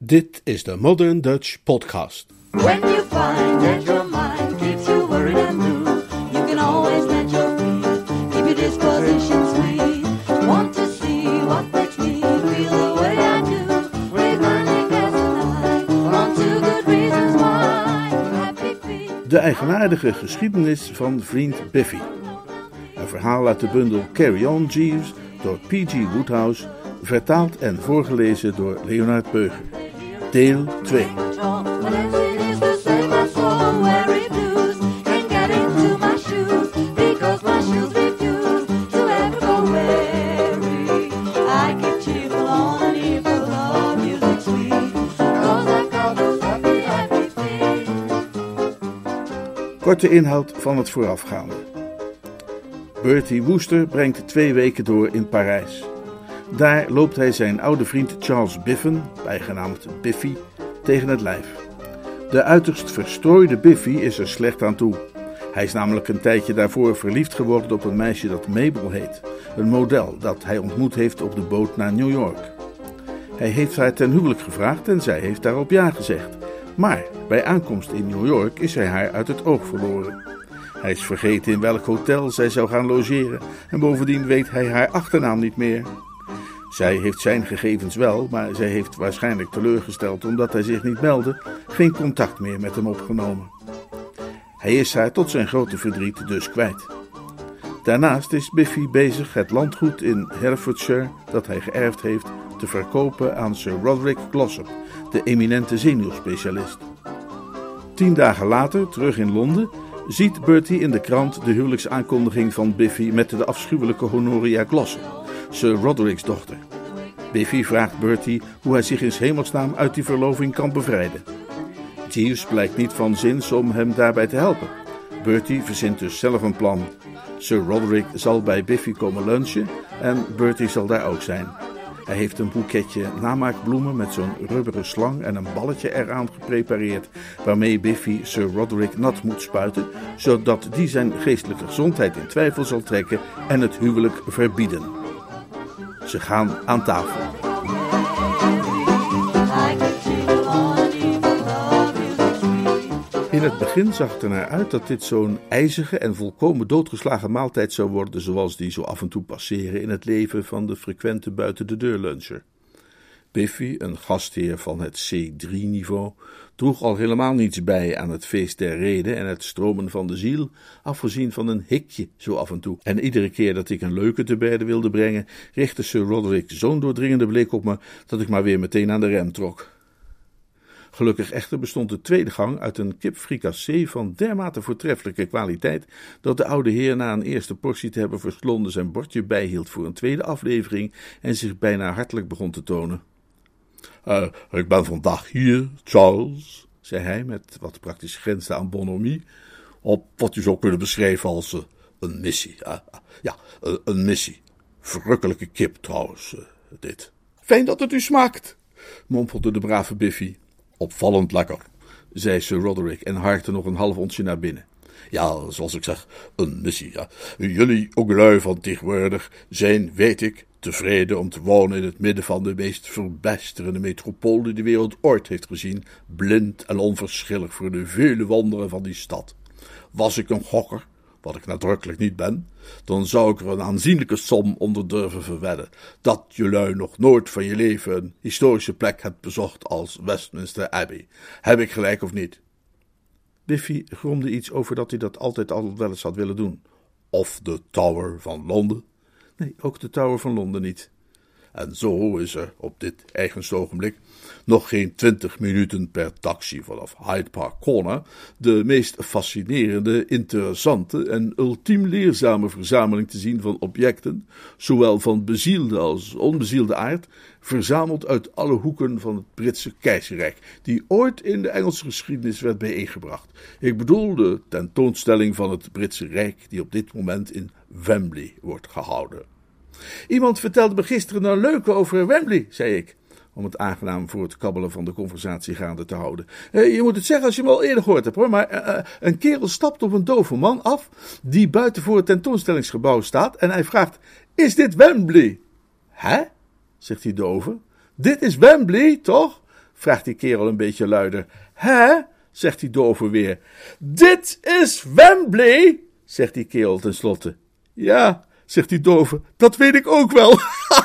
Dit is de Modern Dutch Podcast. When you find that your mind keeps you worried and blue, you can always let your feet keep your disposition sweet. Want to see what makes me feel the way I do? Learning as I on two good reasons why. Happy feet. De eigenaardige geschiedenis van vriend Biffy. Een verhaal uit de bundel Carry On Jeeves door P.G. Woodhouse, vertaald en voorgelezen door Leonard Beuger. Deel 2. Control, but as it is to save my soul, weary blues can't get into my shoes because my shoes refuse to ever go weary. I keep cheerful on an evil of music sweet, 'cause I call those happy, happy feet. Korte inhoud van het voorafgaande. Bertie Wooster brengt twee weken door in Parijs. Daar loopt hij zijn oude vriend Charles Biffen, bijgenaamd Biffy, tegen het lijf. De uiterst verstrooide Biffy is er slecht aan toe. Hij is namelijk een tijdje daarvoor verliefd geworden op een meisje dat Mabel heet, een model dat hij ontmoet heeft op de boot naar New York. Hij heeft haar ten huwelijk gevraagd en zij heeft daarop ja gezegd. Maar bij aankomst in New York is hij haar uit het oog verloren. Hij is vergeten in welk hotel zij zou gaan logeren en bovendien weet hij haar achternaam niet meer. Zij heeft zijn gegevens wel, maar zij heeft waarschijnlijk teleurgesteld omdat hij zich niet meldde, geen contact meer met hem opgenomen. Hij is haar tot zijn grote verdriet dus kwijt. Daarnaast is Biffy bezig het landgoed in Herefordshire dat hij geërfd heeft te verkopen aan Sir Roderick Glossop, de eminente zenuwspecialist. Tien dagen later, terug in Londen, ziet Bertie in de krant de huwelijksaankondiging van Biffy met de afschuwelijke Honoria Glossop, Sir Roderick's dochter. Biffy vraagt Bertie hoe hij zich in hemelsnaam uit die verloving kan bevrijden. Jeeves blijkt niet van zins om hem daarbij te helpen. Bertie verzint dus zelf een plan. Sir Roderick zal bij Biffy komen lunchen en Bertie zal daar ook zijn. Hij heeft een boeketje namaakbloemen met zo'n rubberen slang en een balletje eraan geprepareerd, waarmee Biffy Sir Roderick nat moet spuiten, zodat die zijn geestelijke gezondheid in twijfel zal trekken en het huwelijk verbieden. Ze gaan aan tafel. In het begin zag het er naar uit dat dit zo'n ijzige en volkomen doodgeslagen maaltijd zou worden, zoals die zo af en toe passeren in het leven van de frequente buiten de deur luncher. Biffy, een gastheer van het C3-niveau, droeg al helemaal niets bij aan het feest der rede en het stromen van de ziel, afgezien van een hikje zo af en toe. En iedere keer dat ik een leuke te berde wilde brengen, richtte Sir Roderick zo'n doordringende blik op me dat ik maar weer meteen aan de rem trok. Gelukkig echter bestond de tweede gang uit een kip fricassé van dermate voortreffelijke kwaliteit dat de oude heer na een eerste portie te hebben verslonden zijn bordje bijhield voor een tweede aflevering en zich bijna hartelijk begon te tonen. "Eh, ik ben vandaag hier, Charles, zei hij met wat praktisch grensde aan bonhomie, op wat je zou kunnen beschrijven als eh, een missie. ja, eh, een missie. Verrukkelijke kip trouwens, dit. Fijn dat het u smaakt, mompelde de brave Biffy. Opvallend lekker, zei Sir Roderick en harkte nog een half onsje naar binnen. Ja, zoals ik zeg, een missie. Ja. Jullie ook lui van tegenwoordig zijn, weet ik, tevreden om te wonen in het midden van de meest verbijsterende metropool die de wereld ooit heeft gezien, blind en onverschillig voor de vele wonderen van die stad. Was ik een gokker, wat ik nadrukkelijk niet ben, dan zou ik er een aanzienlijke som onder durven verwedden dat jullie nog nooit van je leven een historische plek hebt bezocht als Westminster Abbey. Heb ik gelijk of niet? Biffy gromde iets over dat hij dat altijd al wel eens had willen doen. Of de Tower van Londen? Nee, ook de Tower van Londen niet. En zo is er op dit eigenste ogenblik nog geen twintig minuten per taxi vanaf Hyde Park Corner de meest fascinerende, interessante en ultiem leerzame verzameling te zien van objecten, zowel van bezielde als onbezielde aard, verzameld uit alle hoeken van het Britse keizerrijk, die ooit in de Engelse geschiedenis werd bijeengebracht. Ik bedoel de tentoonstelling van het Britse Rijk, die op dit moment in Wembley wordt gehouden. Iemand vertelde me gisteren een leuke over Wembley, zei ik, om het aangenaam voor het kabbelen van de conversatie gaande te houden. Eh, je moet het zeggen als je hem al eerder gehoord hebt, hoor, maar eh, eh, een kerel stapt op een dove man af, die buiten voor het tentoonstellingsgebouw staat, en hij vraagt, is dit Wembley? Hè? zegt die dove. Dit is Wembley, toch? vraagt die kerel een beetje luider. Hè? zegt die dove weer. Dit is Wembley, zegt die kerel tenslotte. Ja, zegt die dove, dat weet ik ook wel.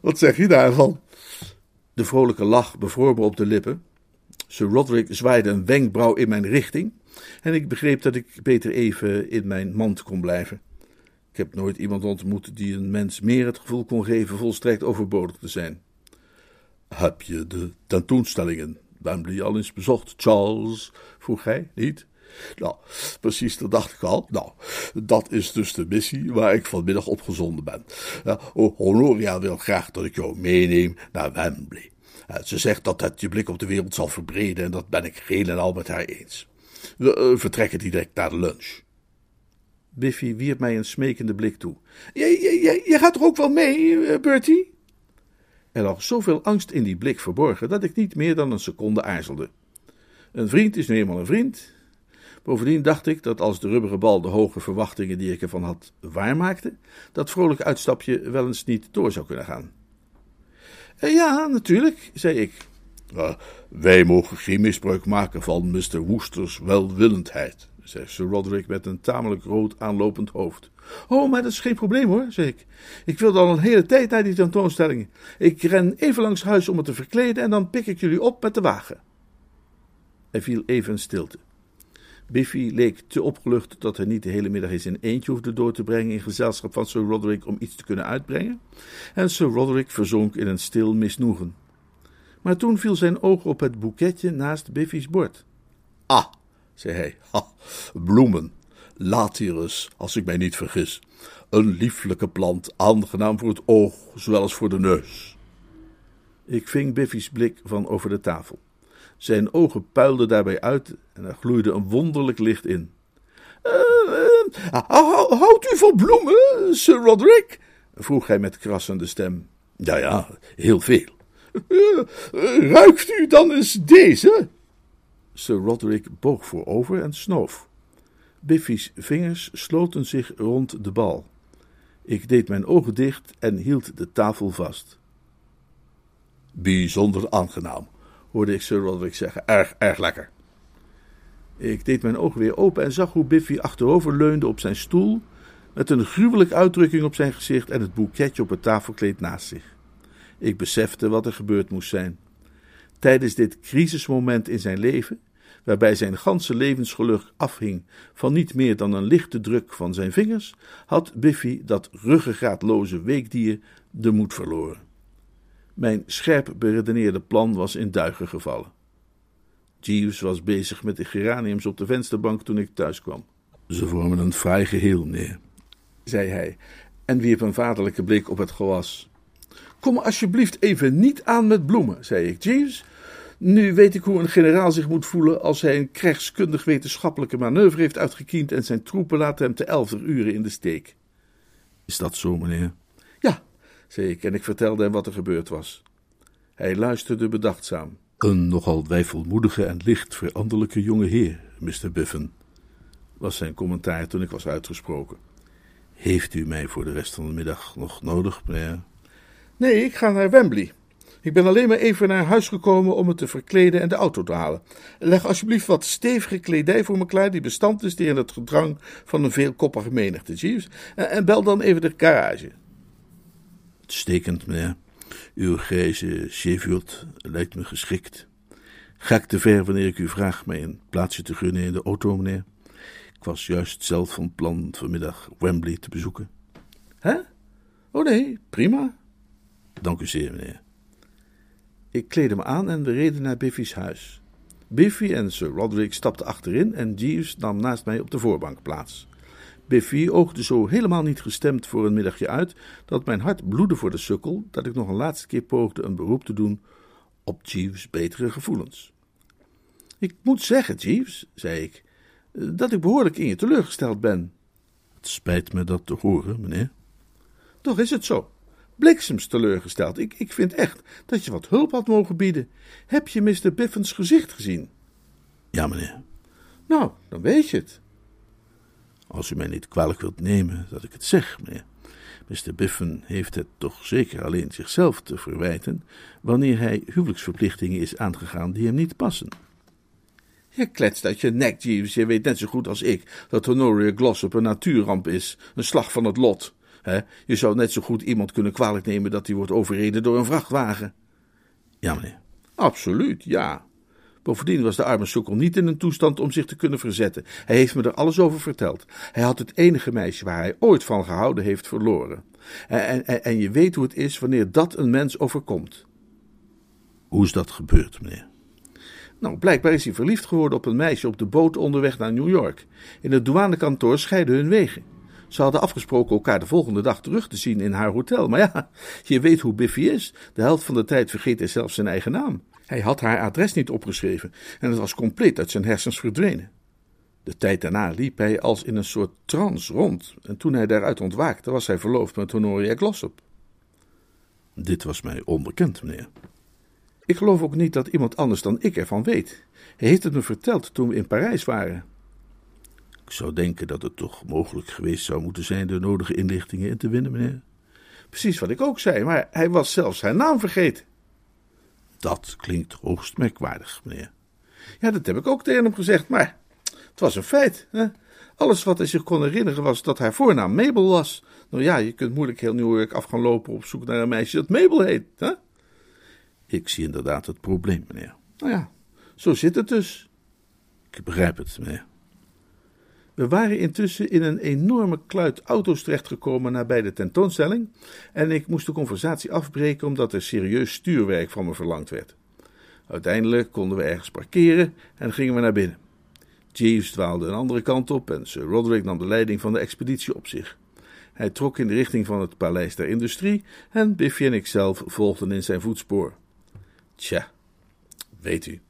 Wat zeg je daarvan? De vrolijke lach bevroor me op de lippen. Sir Roderick zwaaide een wenkbrauw in mijn richting en ik begreep dat ik beter even in mijn mand kon blijven. Ik heb nooit iemand ontmoet die een mens meer het gevoel kon geven volstrekt overbodig te zijn. Heb je de tentoonstellingen Wembley al eens bezocht, Charles? vroeg hij, niet? Nou, precies, dat dacht ik al. Nou, dat is dus de missie waar ik vanmiddag opgezonden ben. Ja, Honoria wil graag dat ik jou meeneem naar Wembley. Ze zegt dat het je blik op de wereld zal verbreden en dat ben ik geheel en al met haar eens. We uh, vertrekken direct naar de lunch. Biffy wierp mij een smekende blik toe. Jij gaat er ook wel mee, eh, Bertie? Er lag zoveel angst in die blik verborgen dat ik niet meer dan een seconde aarzelde. Een vriend is nu eenmaal een vriend. Bovendien dacht ik dat als de rubberen bal de hoge verwachtingen die ik ervan had waarmaakte, dat vrolijk uitstapje wel eens niet door zou kunnen gaan. Eh, ja, natuurlijk, zei ik. Uh, wij mogen geen misbruik maken van Mr. Woesters welwillendheid, zei Sir Roderick met een tamelijk rood aanlopend hoofd. Oh, maar dat is geen probleem hoor, zei ik. Ik wilde al een hele tijd naar die tentoonstelling. Ik ren even langs huis om het te verkleden en dan pik ik jullie op met de wagen. Er viel even stilte. Biffy leek te opgelucht dat hij niet de hele middag eens in eentje hoefde door te brengen in gezelschap van Sir Roderick om iets te kunnen uitbrengen, en Sir Roderick verzonk in een stil misnoegen. Maar toen viel zijn oog op het boeketje naast Biffy's bord. Ah, zei hij, bloemen, Latirus, als ik mij niet vergis. Een lieflijke plant, aangenaam voor het oog, zowel als voor de neus. Ik ving Biffy's blik van over de tafel. Zijn ogen puilden daarbij uit en er gloeide een wonderlijk licht in. Uh, uh, houdt u van bloemen, Sir Roderick? vroeg hij met krassende stem. Ja, ja, heel veel. Uh, ruikt u dan eens deze? Sir Roderick boog voorover en snoof. Biffy's vingers sloten zich rond de bal. Ik deed mijn ogen dicht en hield de tafel vast. Bijzonder aangenaam, hoorde ik Sir zeggen. Erg, erg lekker. Ik deed mijn ogen weer open en zag hoe Biffy achterover leunde op zijn stoel, met een gruwelijke uitdrukking op zijn gezicht en het boeketje op het tafelkleed naast zich. Ik besefte wat er gebeurd moest zijn. Tijdens dit crisismoment in zijn leven, waarbij zijn ganse levensgeluk afhing van niet meer dan een lichte druk van zijn vingers, had Biffy, dat ruggengraatloze weekdier, de moed verloren. Mijn scherp beredeneerde plan was in duigen gevallen. Jeeves was bezig met de geraniums op de vensterbank toen ik thuis kwam. Ze vormen een fraai geheel, meneer, zei hij, en wierp een vaderlijke blik op het gewas. Kom alsjeblieft even niet aan met bloemen, zei ik. Jeeves, nu weet ik hoe een generaal zich moet voelen als hij een krijgskundig wetenschappelijke manoeuvre heeft uitgekiend en zijn troepen laten hem te elf uren in de steek. Is dat zo, meneer? Zei ik en ik vertelde hem wat er gebeurd was. Hij luisterde bedachtzaam. Een nogal wijfelmoedige en licht veranderlijke jonge heer, Mr. Biffen, was zijn commentaar toen ik was uitgesproken. Heeft u mij voor de rest van de middag nog nodig, meneer? Nee, ik ga naar Wembley. Ik ben alleen maar even naar huis gekomen om het te verkleden en de auto te halen. Leg alsjeblieft wat stevige kledij voor me klaar die bestand is tegen het gedrang van een veelkoppige menigte, Jeeves. En bel dan even de garage. Uitstekend, meneer. Uw grijze Cheviolet lijkt me geschikt. Ga ik te ver wanneer ik u vraag mij een plaatsje te gunnen in de auto, meneer? Ik was juist zelf van plan vanmiddag Wembley te bezoeken. Hè? Oh nee, prima. Dank u zeer, meneer. Ik kleedde me aan en we reden naar Biffy's huis. Biffy en Sir Roderick stapten achterin en Jeeves nam naast mij op de voorbank plaats. Biffy oogde zo helemaal niet gestemd voor een middagje uit dat mijn hart bloedde voor de sukkel dat ik nog een laatste keer poogde een beroep te doen op Jeeves' betere gevoelens. Ik moet zeggen, Jeeves, zei ik, dat ik behoorlijk in je teleurgesteld ben. Het spijt me dat te horen, meneer. Toch is het zo bliksems teleurgesteld. Ik, ik vind echt dat je wat hulp had mogen bieden. Heb je Mr. Biffens gezicht gezien? Ja, meneer. Nou, dan weet je het. Als u mij niet kwalijk wilt nemen dat ik het zeg, meneer. Mr. Biffen heeft het toch zeker alleen zichzelf te verwijten wanneer hij huwelijksverplichtingen is aangegaan die hem niet passen. Je kletst uit je nek, Jeeves. Je weet net zo goed als ik dat Honoria Glossop een natuurramp is, een slag van het lot. Je zou net zo goed iemand kunnen kwalijk nemen dat hij wordt overreden door een vrachtwagen. Ja, meneer. Absoluut, ja. Bovendien was de arme sukkel niet in een toestand om zich te kunnen verzetten. Hij heeft me er alles over verteld. Hij had het enige meisje waar hij ooit van gehouden heeft verloren. En, en, en je weet hoe het is wanneer dat een mens overkomt. Hoe is dat gebeurd, meneer? Nou, blijkbaar is hij verliefd geworden op een meisje op de boot onderweg naar New York. In het douanekantoor scheiden hun wegen. Ze hadden afgesproken elkaar de volgende dag terug te zien in haar hotel. Maar ja, je weet hoe Biffy is. De helft van de tijd vergeet hij zelfs zijn eigen naam. Hij had haar adres niet opgeschreven en het was compleet uit zijn hersens verdwenen. De tijd daarna liep hij als in een soort trance rond en toen hij daaruit ontwaakte was hij verloofd met Honoria Glossop. Dit was mij onbekend, meneer. Ik geloof ook niet dat iemand anders dan ik ervan weet. Hij heeft het me verteld toen we in Parijs waren. Ik zou denken dat het toch mogelijk geweest zou moeten zijn de nodige inlichtingen in te winnen, meneer. Precies wat ik ook zei, maar hij was zelfs zijn naam vergeten. Dat klinkt hoogst merkwaardig, meneer. Ja, dat heb ik ook tegen hem gezegd, maar het was een feit. Hè? Alles wat hij zich kon herinneren was dat haar voornaam Mabel was. Nou ja, je kunt moeilijk heel New York af gaan lopen op zoek naar een meisje dat Mabel heet. Hè? Ik zie inderdaad het probleem, meneer. Nou ja, zo zit het dus. Ik begrijp het, meneer. We waren intussen in een enorme kluit auto's terechtgekomen nabij de tentoonstelling en ik moest de conversatie afbreken omdat er serieus stuurwerk van me verlangd werd. Uiteindelijk konden we ergens parkeren en gingen we naar binnen. Jeeves dwaalde een andere kant op en Sir Roderick nam de leiding van de expeditie op zich. Hij trok in de richting van het Paleis der Industrie en Biffy en ikzelf volgden in zijn voetspoor. Tja, weet u,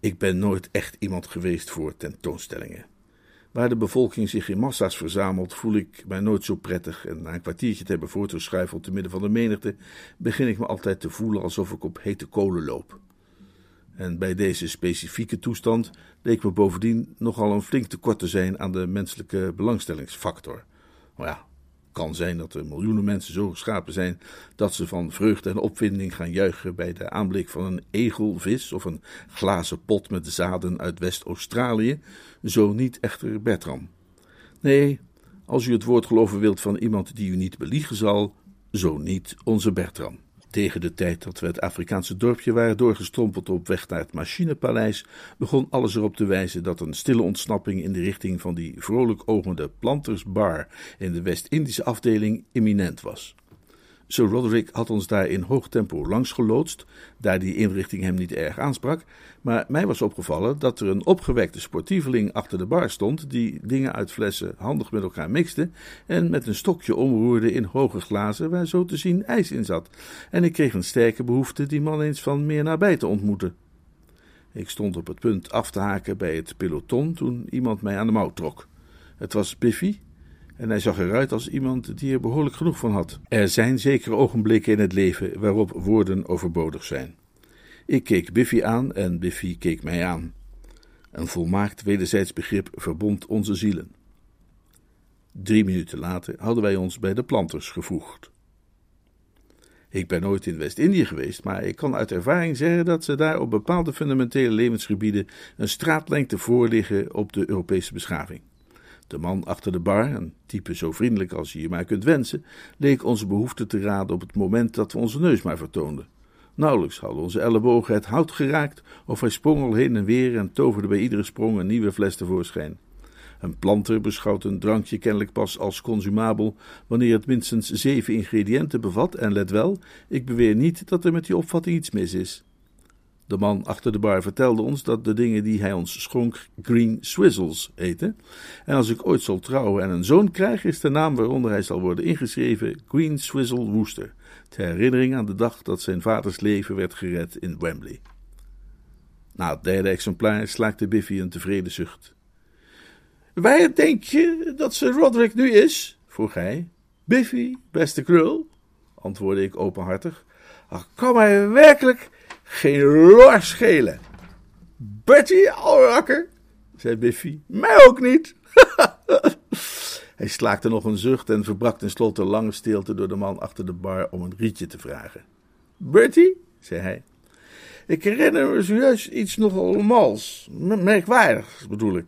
ik ben nooit echt iemand geweest voor tentoonstellingen. Waar de bevolking zich in massa's verzamelt, voel ik mij nooit zo prettig. En na een kwartiertje te hebben voortgeschuifeld te midden van de menigte, begin ik me altijd te voelen alsof ik op hete kolen loop. En bij deze specifieke toestand leek me bovendien nogal een flink tekort te zijn aan de menselijke belangstellingsfactor. Maar ja, kan zijn dat er miljoenen mensen zo geschapen zijn dat ze van vreugde en opwinding gaan juichen bij de aanblik van een egelvis of een glazen pot met zaden uit West-Australië, zo niet echter Bertram. Nee, als u het woord geloven wilt van iemand die u niet beliegen zal, zo niet onze Bertram. Tegen de tijd dat we het Afrikaanse dorpje waren doorgestrompeld op weg naar het machinepaleis, begon alles erop te wijzen dat een stille ontsnapping in de richting van die vrolijk ogende Planters Bar in de West-Indische afdeling imminent was. Sir Roderick had ons daar in hoog tempo langs geloodst, daar die inrichting hem niet erg aansprak, maar mij was opgevallen dat er een opgewekte sportieveling achter de bar stond, die dingen uit flessen handig met elkaar mixte en met een stokje omroerde in hoge glazen waar zo te zien ijs in zat, en ik kreeg een sterke behoefte die man eens van meer nabij te ontmoeten. Ik stond op het punt af te haken bij het peloton toen iemand mij aan de mouw trok. Het was Biffy, en hij zag eruit als iemand die er behoorlijk genoeg van had. Er zijn zekere ogenblikken in het leven waarop woorden overbodig zijn. Ik keek Biffy aan en Biffy keek mij aan. Een volmaakt wederzijds begrip verbond onze zielen. Drie minuten later hadden wij ons bij de planters gevoegd. Ik ben nooit in West-Indië geweest, maar ik kan uit ervaring zeggen dat ze daar op bepaalde fundamentele levensgebieden een straatlengte voor liggen op de Europese beschaving. De man achter de bar, een type zo vriendelijk als je je maar kunt wensen, leek onze behoefte te raden op het moment dat we onze neus maar vertoonden. Nauwelijks hadden onze ellebogen het hout geraakt, of hij sprong al heen en weer en toverde bij iedere sprong een nieuwe fles tevoorschijn. Een planter beschouwt een drankje kennelijk pas als consumabel wanneer het minstens zeven ingrediënten bevat, en let wel, ik beweer niet dat er met die opvatting iets mis is. De man achter de bar vertelde ons dat de dingen die hij ons schonk green swizzles heten. En als ik ooit zal trouwen en een zoon krijg, is de naam waaronder hij zal worden ingeschreven Green Swizzle Wooster. Ter herinnering aan de dag dat zijn vaders leven werd gered in Wembley. Na het derde exemplaar slaakte Biffy een tevreden zucht. Waar denk je dat Sir Roderick nu is? vroeg hij. Biffy, beste krul, antwoordde ik openhartig. Ach, kan mij werkelijk geen lor schelen. Betty, rakker, zei Biffy. Mij ook niet. Hij slaakte nog een zucht en verbrak tenslotte een lange stilte door de man achter de bar om een rietje te vragen. Bertie, zei hij, ik herinner me zojuist iets nogal mals, merkwaardigs bedoel ik.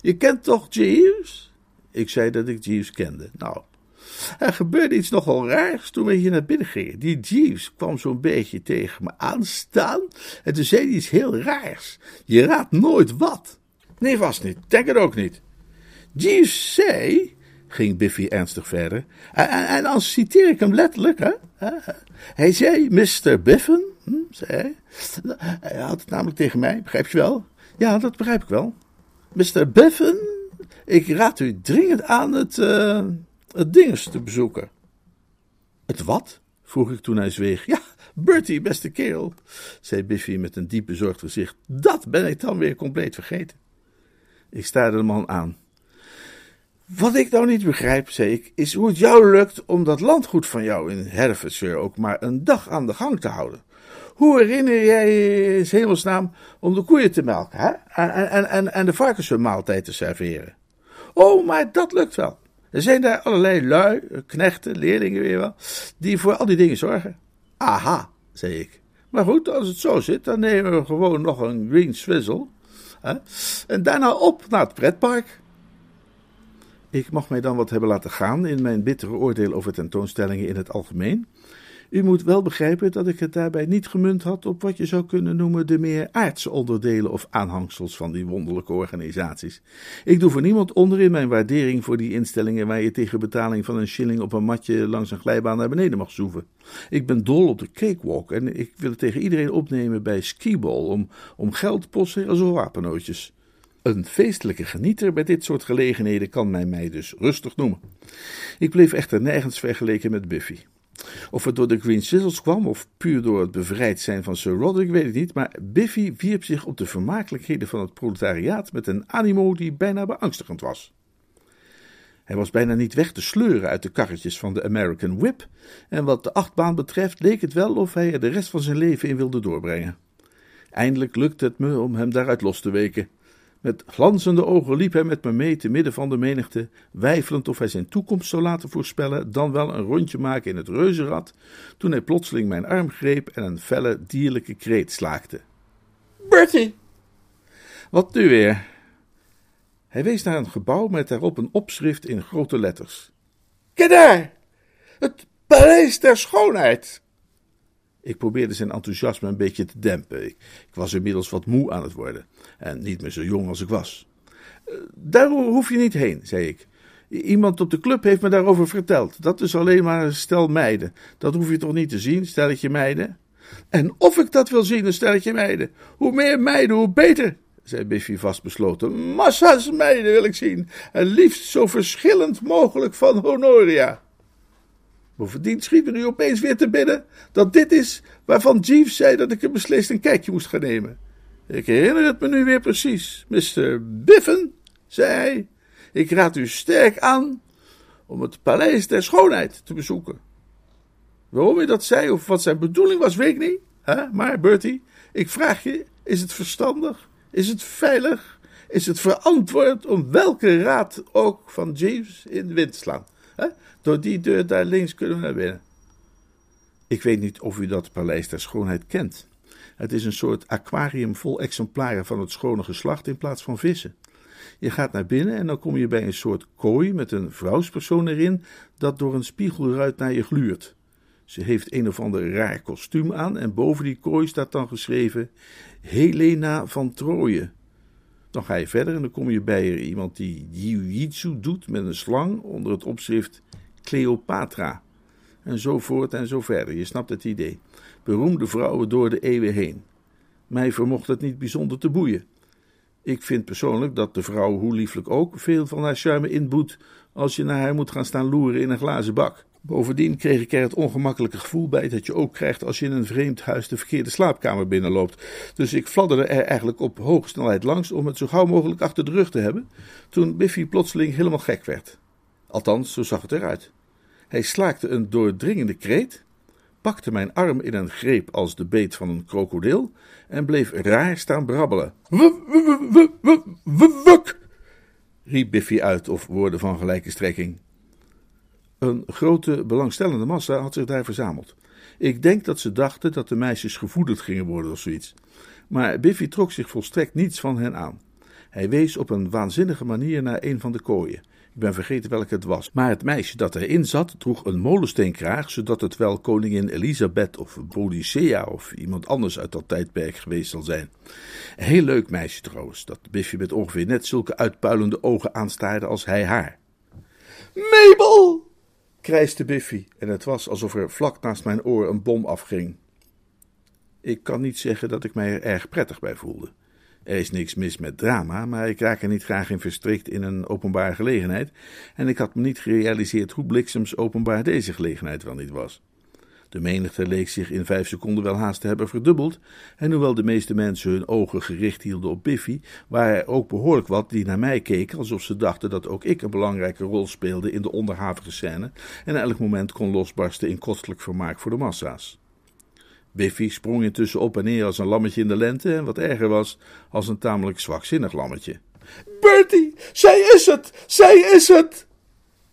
Je kent toch Jeeves? Ik zei dat ik Jeeves kende. Nou, er gebeurde iets nogal raars toen we hier naar binnen gingen. Die Jeeves kwam zo'n beetje tegen me aanstaan en toen zei hij iets heel raars. Je raadt nooit wat. Nee, vast niet. Denk het ook niet. Jeeves zei, ging Biffy ernstig verder, en, dan citeer ik hem letterlijk, hè. Hij zei, Mr. Biffen, hm, zei hij. Hij had het namelijk tegen mij, begrijp je wel? Ja, dat begrijp ik wel. Mr. Biffen, ik raad u dringend aan het, uh, het dinges te bezoeken. Het wat? vroeg ik toen hij zweeg. Ja, Bertie, beste kerel, zei Biffy met een diep bezorgd gezicht. Dat ben ik dan weer compleet vergeten. Ik staarde de man aan. Wat ik nou niet begrijp, zei ik, is hoe het jou lukt om dat landgoed van jou in Herefordshire ook maar een dag aan de gang te houden. Hoe herinner jij je in hemelsnaam om de koeien te melken hè? En, en, en, en de varkens hun maaltijd te serveren? Oh, maar dat lukt wel. Er zijn daar allerlei lui, knechten, leerlingen weer wel, die voor al die dingen zorgen. Aha, zei ik. Maar goed, als het zo zit, dan nemen we gewoon nog een green swizzle. Hè? En daarna op naar het pretpark. Ik mag mij dan wat hebben laten gaan in mijn bittere oordeel over tentoonstellingen in het algemeen. U moet wel begrijpen dat ik het daarbij niet gemunt had op wat je zou kunnen noemen de meer aardse onderdelen of aanhangsels van die wonderlijke organisaties. Ik doe voor niemand onder in mijn waardering voor die instellingen waar je tegen betaling van een shilling op een matje langs een glijbaan naar beneden mag zoeven. Ik ben dol op de cakewalk en ik wil het tegen iedereen opnemen bij skiball om, om geld, postzegels of wapennootjes. Een feestelijke genieter bij dit soort gelegenheden kan men mij dus rustig noemen. Ik bleef echter nergens vergeleken met Buffy. Of het door de Green Sizzles kwam, of puur door het bevrijd zijn van Sir Roderick, weet ik niet, maar Biffy wierp zich op de vermakelijkheden van het proletariaat met een animo die bijna beangstigend was. Hij was bijna niet weg te sleuren uit de karretjes van de American Whip, en wat de achtbaan betreft leek het wel of hij er de rest van zijn leven in wilde doorbrengen. Eindelijk lukte het me om hem daaruit los te weken. Met glanzende ogen liep hij met me mee te midden van de menigte, weifelend of hij zijn toekomst zou laten voorspellen, dan wel een rondje maken in het reuzenrad, toen hij plotseling mijn arm greep en een felle dierlijke kreet slaakte. Bertie! Wat nu weer? Hij wees naar een gebouw met daarop een opschrift in grote letters. Kijk daar! Het Paleis der Schoonheid! Ik probeerde zijn enthousiasme een beetje te dempen. Ik, ik, was inmiddels wat moe aan het worden en niet meer zo jong als ik was. Eh, daar hoef je niet heen, zei ik. Iemand op de club heeft me daarover verteld. Dat is alleen maar stel meiden. Dat hoef je toch niet te zien, stelletje meiden? En of ik dat wil zien, een stelletje meiden. Hoe meer meiden, hoe beter, zei Biffy vastbesloten. Massa's meiden wil ik zien. En liefst zo verschillend mogelijk van Honoria. Bovendien schiet me nu opeens weer te binnen dat dit is waarvan Jeeves zei dat ik er beslist een kijkje moest gaan nemen. Ik herinner het me nu weer precies. Mr. Biffen, zei hij, ik raad u sterk aan om het Paleis der Schoonheid te bezoeken. Waarom hij dat zei of wat zijn bedoeling was, weet ik niet. Maar Bertie, ik vraag je, is het verstandig? Is het veilig? Is het verantwoord om welke raad ook van Jeeves in de wind te slaan? Door die deur daar links kunnen we naar binnen. Ik weet niet of u dat Paleis der Schoonheid kent. Het is een soort aquarium vol exemplaren van het schone geslacht in plaats van vissen. Je gaat naar binnen en dan kom je bij een soort kooi met een vrouwspersoon erin dat door een spiegelruit naar je gluurt. Ze heeft een of ander raar kostuum aan en boven die kooi staat dan geschreven Helena van Troje. Dan ga je verder en dan kom je bij iemand die jiu-jitsu doet met een slang onder het opschrift Cleopatra. En zo voort en zo verder, je snapt het idee. Beroemde vrouwen door de eeuwen heen. Mij vermocht het niet bijzonder te boeien. Ik vind persoonlijk dat de vrouw, hoe lieflijk ook, veel van haar charme inboet als je naar haar moet gaan staan loeren in een glazen bak. Bovendien kreeg ik er het ongemakkelijke gevoel bij dat je ook krijgt als je in een vreemd huis de verkeerde slaapkamer binnenloopt. Dus ik fladderde er eigenlijk op hoge snelheid langs om het zo gauw mogelijk achter de rug te hebben, toen Biffy plotseling helemaal gek werd. Althans, zo zag het eruit. Hij slaakte een doordringende kreet, pakte mijn arm in een greep als de beet van een krokodil en bleef raar staan brabbelen. Wuk! riep Biffy uit, of woorden van gelijke strekking. Een grote belangstellende massa had zich daar verzameld. Ik denk dat ze dachten dat de meisjes gevoederd gingen worden of zoiets. Maar Biffy trok zich volstrekt niets van hen aan. Hij wees op een waanzinnige manier naar een van de kooien. Ik ben vergeten welke het was. Maar het meisje dat erin zat droeg een molensteenkraag, zodat het wel koningin Elisabeth of Bodicea of iemand anders uit dat tijdperk geweest zal zijn. Een heel leuk meisje trouwens, dat Biffy met ongeveer net zulke uitpuilende ogen aanstaarde als hij haar. Mabel! krijste Biffy en het was alsof er vlak naast mijn oor een bom afging. Ik kan niet zeggen dat ik mij er erg prettig bij voelde. Er is niks mis met drama, maar ik raak er niet graag in verstrikt in een openbare gelegenheid en ik had me niet gerealiseerd hoe bliksems openbaar deze gelegenheid wel niet was. De menigte leek zich in vijf seconden wel haast te hebben verdubbeld, en hoewel de meeste mensen hun ogen gericht hielden op Biffy, waren er ook behoorlijk wat die naar mij keken alsof ze dachten dat ook ik een belangrijke rol speelde in de onderhavige scène en elk moment kon losbarsten in kostelijk vermaak voor de massa's. Biffy sprong intussen op en neer als een lammetje in de lente en wat erger was, als een tamelijk zwakzinnig lammetje. Bertie, zij is het! Zij is het!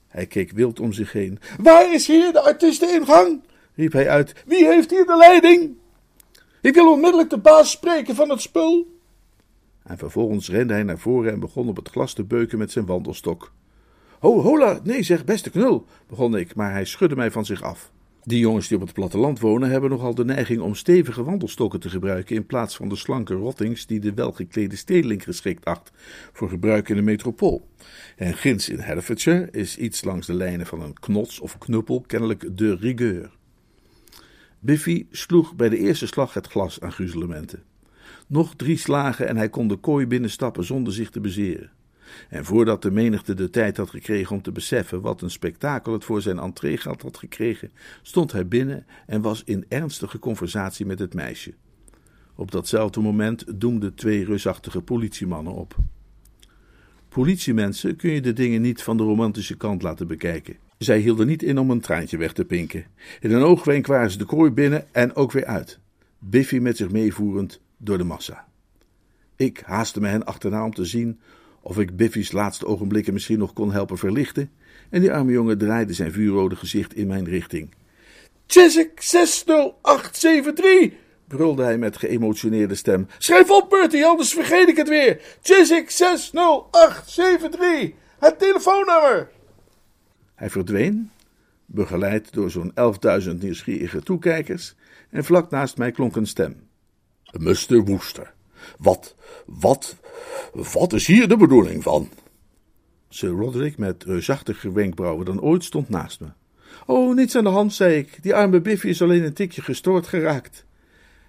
Hij keek wild om zich heen. Waar is hier de artiesteningang? riep hij uit. Wie heeft hier de leiding? Ik wil onmiddellijk de baas spreken van het spul. En vervolgens rende hij naar voren en begon op het glas te beuken met zijn wandelstok. Ho, hola, nee zeg, beste knul, begon ik, maar hij schudde mij van zich af. Die jongens die op het platteland wonen hebben nogal de neiging om stevige wandelstokken te gebruiken in plaats van de slanke rottings die de welgeklede stedeling geschikt acht voor gebruik in de metropool. En ginds in Herefordshire is iets langs de lijnen van een knots of knuppel kennelijk de rigueur. Biffy sloeg bij de eerste slag het glas aan gruzelementen. Nog drie slagen en hij kon de kooi binnenstappen zonder zich te bezeren. En voordat de menigte de tijd had gekregen om te beseffen wat een spektakel het voor zijn entreegeld had gekregen, stond hij binnen en was in ernstige conversatie met het meisje. Op datzelfde moment doemden twee reusachtige politiemannen op. Politiemensen kun je de dingen niet van de romantische kant laten bekijken. Zij hielden niet in om een traantje weg te pinken. In een oogwenk waren ze de kooi binnen en ook weer uit. Biffy met zich meevoerend door de massa. Ik haastte me hen achterna om te zien of ik Biffy's laatste ogenblikken misschien nog kon helpen verlichten, en die arme jongen draaide zijn vuurrode gezicht in mijn richting. Chiswick 60873! brulde hij met geëmotioneerde stem. Schrijf op, Bertie, anders vergeet ik het weer. Chiswick 60873, het telefoonnummer. Hij verdween, begeleid door zo'n 11.000 nieuwsgierige toekijkers, en vlak naast mij klonk een stem. Mr. Woester, wat, wat, wat is hier de bedoeling van? Sir Roderick, met reusachtiger wenkbrauwen dan ooit, stond naast me. Oh, niets aan de hand, zei ik. Die arme Biffy is alleen een tikje gestoord geraakt.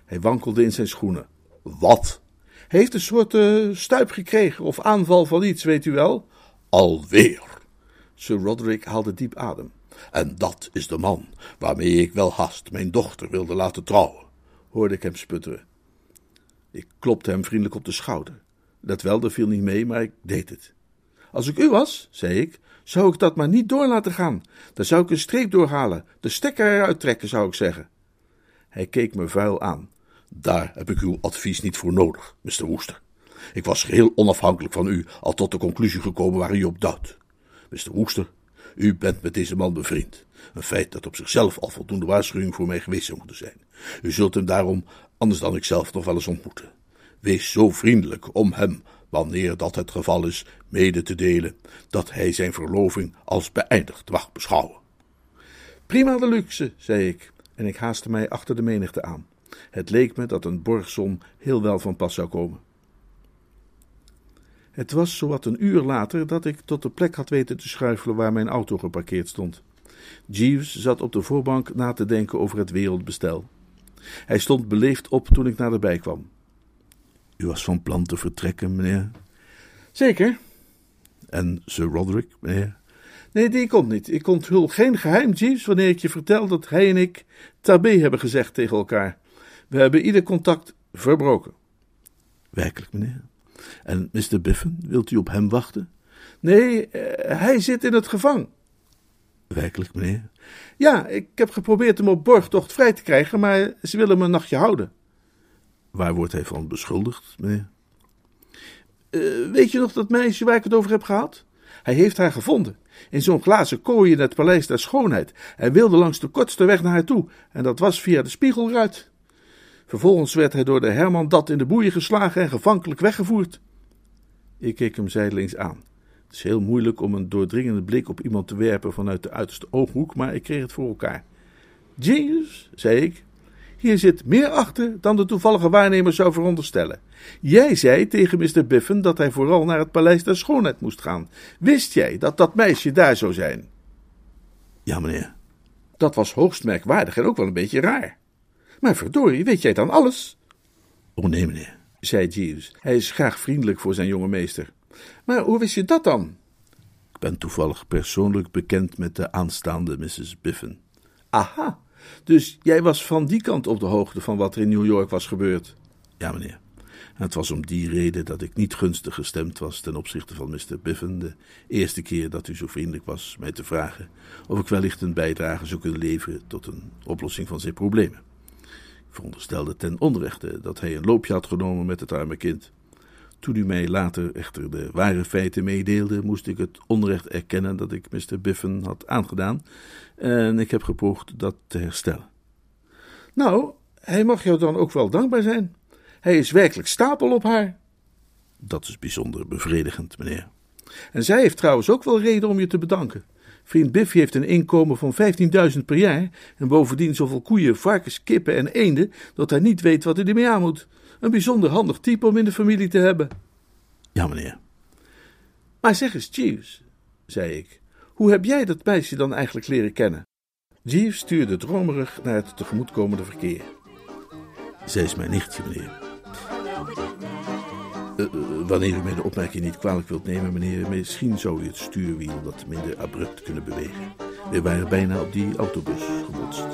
Hij wankelde in zijn schoenen. Wat? Hij heeft een soort uh, stuip gekregen of aanval van iets, weet u wel? Alweer. Sir Roderick haalde diep adem. En dat is de man waarmee ik wel haast mijn dochter wilde laten trouwen, hoorde ik hem sputteren. Ik klopte hem vriendelijk op de schouder. Dat wel, dat viel niet mee, maar ik deed het. Als ik u was, zei ik, zou ik dat maar niet door laten gaan. Dan zou ik een streep doorhalen, de stekker eruit trekken, zou ik zeggen. Hij keek me vuil aan. Daar heb ik uw advies niet voor nodig, Mr. Woester. Ik was geheel onafhankelijk van u al tot de conclusie gekomen waar u op duidt. Mr. Woester, u bent met deze man bevriend. Een feit dat op zichzelf al voldoende waarschuwing voor mij geweest zou moeten zijn. U zult hem daarom, anders dan ik zelf, nog wel eens ontmoeten. Wees zo vriendelijk om hem, wanneer dat het geval is, mede te delen dat hij zijn verloving als beëindigd mag beschouwen. Prima de luxe, zei ik, en ik haastte mij achter de menigte aan. Het leek me dat een borgsom heel wel van pas zou komen. Het was zowat een uur later dat ik tot de plek had weten te schuifelen waar mijn auto geparkeerd stond. Jeeves zat op de voorbank na te denken over het wereldbestel. Hij stond beleefd op toen ik naderbij kwam. U was van plan te vertrekken, meneer? Zeker. En Sir Roderick, meneer? Nee, die komt niet. Ik onthul geen geheim, Jeeves, wanneer ik je vertel dat hij en ik tabé hebben gezegd tegen elkaar. We hebben ieder contact verbroken. Werkelijk, meneer? En Mr. Biffen, wilt u op hem wachten? Nee, uh, hij zit in het gevang. Werkelijk, meneer? Ja, ik heb geprobeerd hem op borgtocht vrij te krijgen, maar ze willen hem een nachtje houden. Waar wordt hij van beschuldigd, meneer? Eh, weet je nog dat meisje waar ik het over heb gehad? Hij heeft haar gevonden. In zo'n glazen kooi in het paleis der schoonheid. Hij wilde langs de kortste weg naar haar toe. En dat was via de spiegelruit. Vervolgens werd hij door de Herman dat in de boeien geslagen en gevankelijk weggevoerd. Ik keek hem zijdelings aan. Het is heel moeilijk om een doordringende blik op iemand te werpen vanuit de uiterste ooghoek, maar ik kreeg het voor elkaar. Genius, zei ik. Hier zit meer achter dan de toevallige waarnemer zou veronderstellen. Jij zei tegen Mr. Biffen dat hij vooral naar het paleis der schoonheid moest gaan. Wist jij dat dat meisje daar zou zijn? Ja, meneer. Dat was hoogst merkwaardig en ook wel een beetje raar. Maar verdorie, weet jij dan alles? Oh nee, meneer, zei Jeeves. Hij is graag vriendelijk voor zijn jonge meester. Maar hoe wist je dat dan? Ik ben toevallig persoonlijk bekend met de aanstaande Mrs. Biffen. Aha, dus jij was van die kant op de hoogte van wat er in New York was gebeurd? Ja, meneer. En het was om die reden dat ik niet gunstig gestemd was ten opzichte van Mr. Biffen de eerste keer dat u zo vriendelijk was mij te vragen of ik wellicht een bijdrage zou kunnen leveren tot een oplossing van zijn problemen. Ik veronderstelde ten onrechte dat hij een loopje had genomen met het arme kind. Toen u mij later echter de ware feiten meedeelde, moest ik het onrecht erkennen dat ik Mr. Biffen had aangedaan, en ik heb gepoogd dat te herstellen. Nou, hij mag jou dan ook wel dankbaar zijn. Hij is werkelijk stapel op haar. Dat is bijzonder bevredigend, meneer. En zij heeft trouwens ook wel reden om je te bedanken. Vriend Biffy heeft een inkomen van 15.000 per jaar en bovendien zoveel koeien, varkens, kippen en eenden dat hij niet weet wat hij ermee aan moet. Een bijzonder handig type om in de familie te hebben. Ja, meneer. Maar zeg eens, Jeeves, zei ik, hoe heb jij dat meisje dan eigenlijk leren kennen? Jeeves stuurde dromerig naar het tegemoetkomende verkeer. Zij is mijn nichtje, meneer. Uh, uh, wanneer u mij de opmerking niet kwalijk wilt nemen, meneer, misschien zou u het stuurwiel wat minder abrupt kunnen bewegen. We waren bijna op die autobus gebotst.